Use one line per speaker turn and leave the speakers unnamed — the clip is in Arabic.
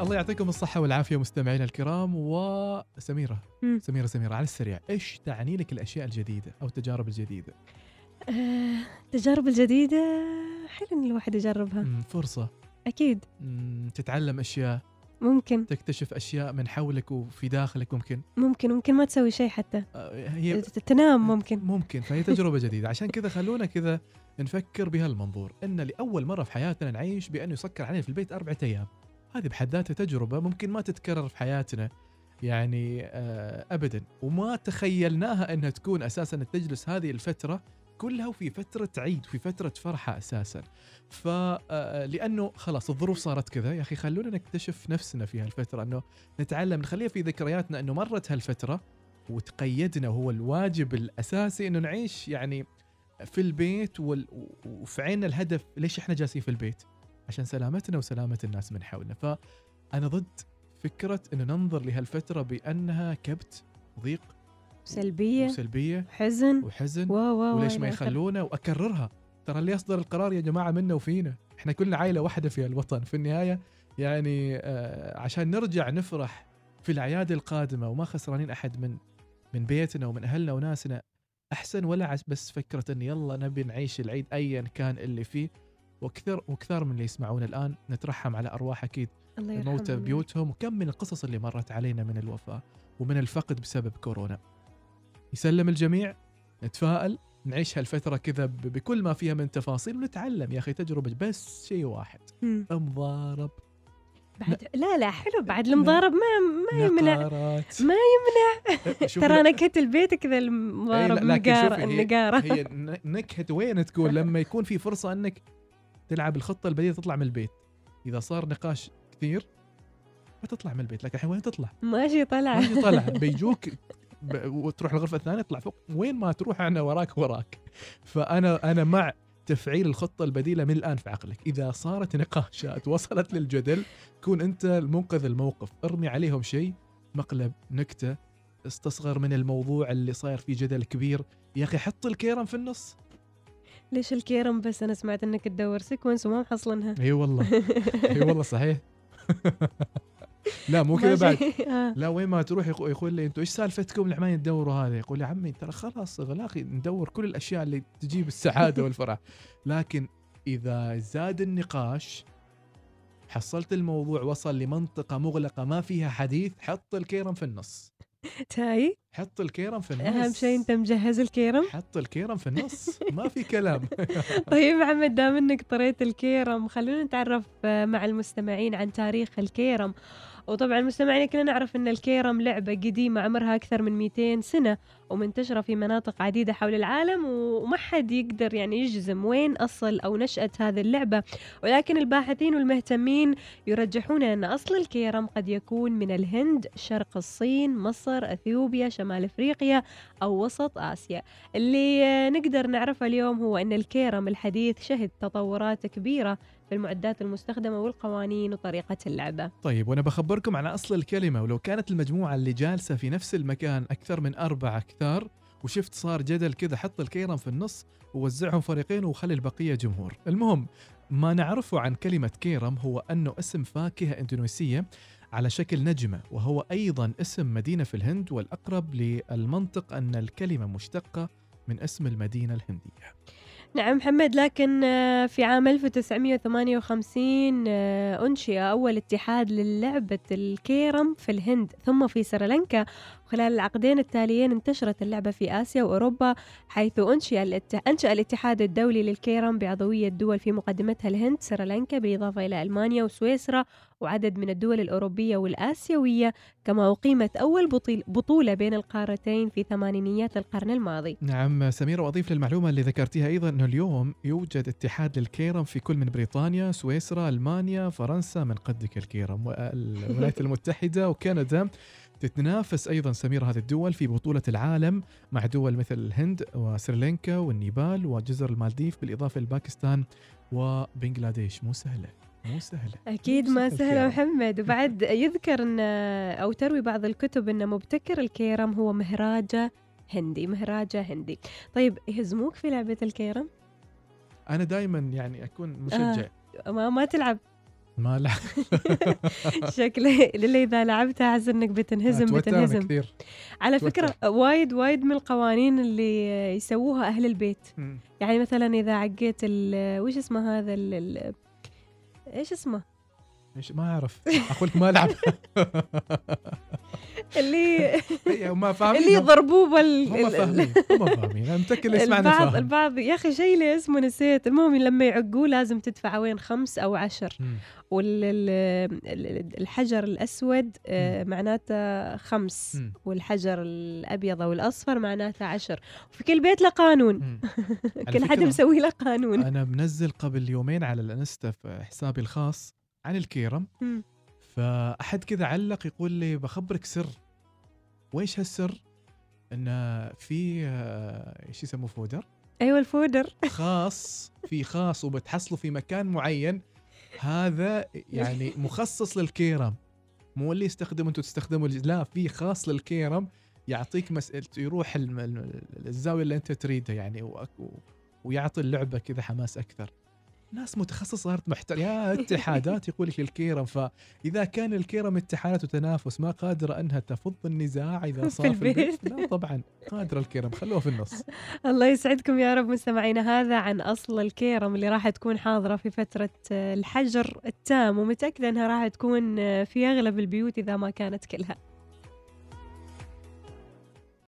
الله يعطيكم الصحة والعافية مستمعينا الكرام وسميرة
مم.
سميرة سميرة على السريع إيش تعني لك الأشياء الجديدة أو التجارب الجديدة؟
آه، التجارب الجديدة حلو إن الواحد يجربها
مم، فرصة
أكيد
مم، تتعلم أشياء
ممكن.
تكتشف أشياء من حولك وفي داخلك ممكن.
ممكن ممكن ما تسوي شيء حتى.
آه، هي
تنام ممكن.
ممكن. فهي تجربة جديدة. عشان كذا خلونا كذا نفكر بهالمنظور. إن لأول مرة في حياتنا نعيش بانه يسكر علينا في البيت أربعة أيام. هذه بحد ذاتها تجربة ممكن ما تتكرر في حياتنا يعني آه، ابدا. وما تخيلناها إنها تكون أساسا تجلس هذه الفترة كلها وفي فترة عيد وفي فترة فرحة أساسا فلانه خلاص الظروف صارت كذا يا أخي خلونا نكتشف نفسنا في هالفترة إنه نتعلم نخليها في ذكرياتنا إنه مرت هالفترة وتقيدنا وهو الواجب الأساسي إنه نعيش يعني في البيت. وفي عيننا الهدف ليش إحنا جالسين في البيت؟ عشان سلامتنا وسلامة الناس من حولنا، فأنا ضد فكرة إنه ننظر لهالفترة بأنها كبت ضيق
سلبية
وسلبية
حزن
وحزن.
واو واو
وليش ما. يخلونا؟ وأكررها. ترى اللي يصدر القرار يا جماعة منا وفينا. إحنا كلنا عائلة واحدة في الوطن. في النهاية يعني آه عشان نرجع نفرح في الأعياد القادمة وما خسرانين أحد من من بيتنا ومن أهلنا وناسنا أحسن ولا بس فكرة إن يلا نبي نعيش العيد ايا كان اللي فيه. وكثر وكثار من اللي يسمعونا الآن. نترحم على أرواح أكيد
الله
الموتى. بيوتهم وكم من القصص اللي مرت علينا من الوفاة ومن الفقد بسبب كورونا. يسلم الجميع نتفائل نعيش هالفترة كذا بكل ما فيها من تفاصيل ونتعلم. يا أخي تجربة بس شيء واحد.
مم.
مضارب
بعد لا لا حلو. بعد المضارب ما ما يمنع.
نقارات.
ما
شوف
ترى نكهة البيت كذا المضارب النقارة
شوفي هي-
النقارة.
هي ن- نكهة وين تكون لما يكون في فرصة أنك تلعب الخطة البديلة تطلع من البيت. إذا صار نقاش كثير ما تطلع من البيت. لكن الحين وين تطلع؟
ماشي طلع.
ما طلع. بيجوك. وتروح الغرفة الثانية تطلع فوق. وين ما تروح أنا وراك وراك. فأنا أنا مع تفعيل الخطة البديلة من الآن في عقلك. إذا صارت نقاشات وصلت للجدل كون أنت المنقذ الموقف. ارمي عليهم شيء مقلب نكتة استصغر من الموضوع اللي صاير فيه جدل كبير. يا أخي حط الكيرم في النص.
ليش الكيرم بس؟ أنا سمعت إنك تدور. Sequence وما محصلنها.
إي والله. إي والله صحيح. لا مو كذا. بعد
آه.
لا وين ما تروح يقو- يقول لي أنتم إيش سالفتكم اللي عمالين تدوروا هذا يقول يا عمي ترى خلاص إغلاقي ندور كل الأشياء اللي تجيب السعادة والفرح لكن إذا زاد النقاش حصلت الموضوع وصل لمنطقة مغلقة ما فيها حديث حط الكيرم في النص
تاي.
حط الكيرم في النص.
أهم شيء أنت مجهز الكيرم؟
حط الكيرم في النص. ما في كلام.
طيب محمد دام إنك طريت الكيرم خلونا نتعرف مع المستمعين عن تاريخ الكيرم. وطبعا المستمعين كلنا نعرف إن الكيرم لعبة قديمة عمرها أكثر من 200 سنة ومنتشرة في مناطق عديدة حول العالم وما حد يقدر يعني يجزم وين أصل أو نشأة هذه اللعبة. ولكن الباحثين والمهتمين يرجحون أن أصل الكيرم قد يكون من الهند شرق الصين مصر إثيوبيا شمال إفريقيا أو وسط آسيا. اللي نقدر نعرفه اليوم هو أن الكيرم الحديث شهد تطورات كبيرة في المعدات المستخدمة والقوانين وطريقة اللعبة.
طيب وأنا بخبركم عن أصل الكلمة ولو كانت المجموعة اللي جالسة في نفس المكان أكثر من اربعه كثار وشفت صار جدل كذا حط الكيرم في النص ووزعهم فريقين وخلي البقية جمهور. المهم ما نعرفه عن كلمة كيرم هو أنه اسم فاكهة إندونيسية على شكل نجمة وهو أيضا اسم مدينة في الهند والأقرب للمنطق أن الكلمة مشتقة من اسم المدينة الهندية.
نعم محمد لكن آه، في عام 1958 آه، أنشئ أول اتحاد للعبة الكيرم في الهند ثم في سريلانكا. وخلال العقدين التاليين انتشرت اللعبة في آسيا وأوروبا حيث أنشئ. أنشأ الاتحاد الدولي للكيرم بعضوية دول في مقدمتها الهند سريلانكا بالإضافة إلى ألمانيا وسويسرا وعدد من الدول الأوروبية والآسيوية كما أقيمت أول بطولة بين القارتين في ثمانينيات القرن الماضي
نعم سميرة وأضيف للمعلومة اللي ذكرتيها أيضا أنه اليوم يوجد اتحاد للكيرم في كل من بريطانيا سويسرا ألمانيا فرنسا من قدك الكيرم والولايات المتحدة وكندا تتنافس أيضا سميرة هذه الدول في بطولة العالم مع دول مثل الهند وسريلانكا والنيبال وجزر المالديف بالإضافة لباكستان وبنغلاديش. مو سهلة مو سهلة.
أكيد
مو
ما
سهل
سهل
الكيرم.
محمد. وبعد يذكر أن أو تروي بعض الكتب أن مبتكر الكيرم هو مهراجة هندي مهراجة هندي. طيب يهزموك في لعبة الكيرم؟
أنا دائما يعني أكون مشجع.
ما ما تلعب.
ما لا.
شكلي للي إذا لعبتها احس إنك بتنهزم بتنهزم.
كثير.
على. فكرة وايد وايد من القوانين اللي يسووها أهل البيت. يعني مثلا إذا عقيت وش اسمه هذا إيش اسمه؟
إيش؟ ما أعرف. أقول لك ما ألعب.
اللي
إيه، ما فاهمين.
اللي ضربوه بال
هم فاهمين. هم فاهمين. أنا متأكد اللي يسمعنا
البعض
فاهم.
البعض يا أخي شيء اللي اسمه نسيت. المهم لما يعقوه لازم تدفع وين؟ خمس أو عشر. والحجر الأسود آه، معناته خمس.
مم.
والحجر الأبيض أو الأصفر معناته عشر. وفي كل بيت له قانون. كل حد مسوي له قانون.
أنا منزل قبل يومين على الإنستا في حسابي الخاص عن الكيرم. فأحد كذا علق يقول لي بخبرك سر. وإيش هالسر؟ إن في آه، إيش يسموه powder؟
أيوه ال powder.
خاص في خاص وبتحصله في مكان معين. هذا يعني مخصص للكيرم. مو اللي يستخدمه أنتم تستخدموا لا في خاص للكيرم. يعطيك مسألة يروح الم- ال- الزاوية اللي أنت تريدها يعني ويعطي اللعبة كذا حماس أكثر. ناس متخصصة صارت محتر يا اتحادات يقول لك الكيرم. فإذا كان الكيرم اتحادات وتنافس ما قادرة أنها تفض النزاع
إذا
صار في البيت. لا طبعا قادرة الكيرم. خلوها في النص.
الله يسعدكم يا رب مستمعينا. هذا عن أصل الكيرم اللي راح تكون حاضرة في فترة الحجر التام ومتأكدة أنها راح تكون في أغلب البيوت إذا ما كانت كلها.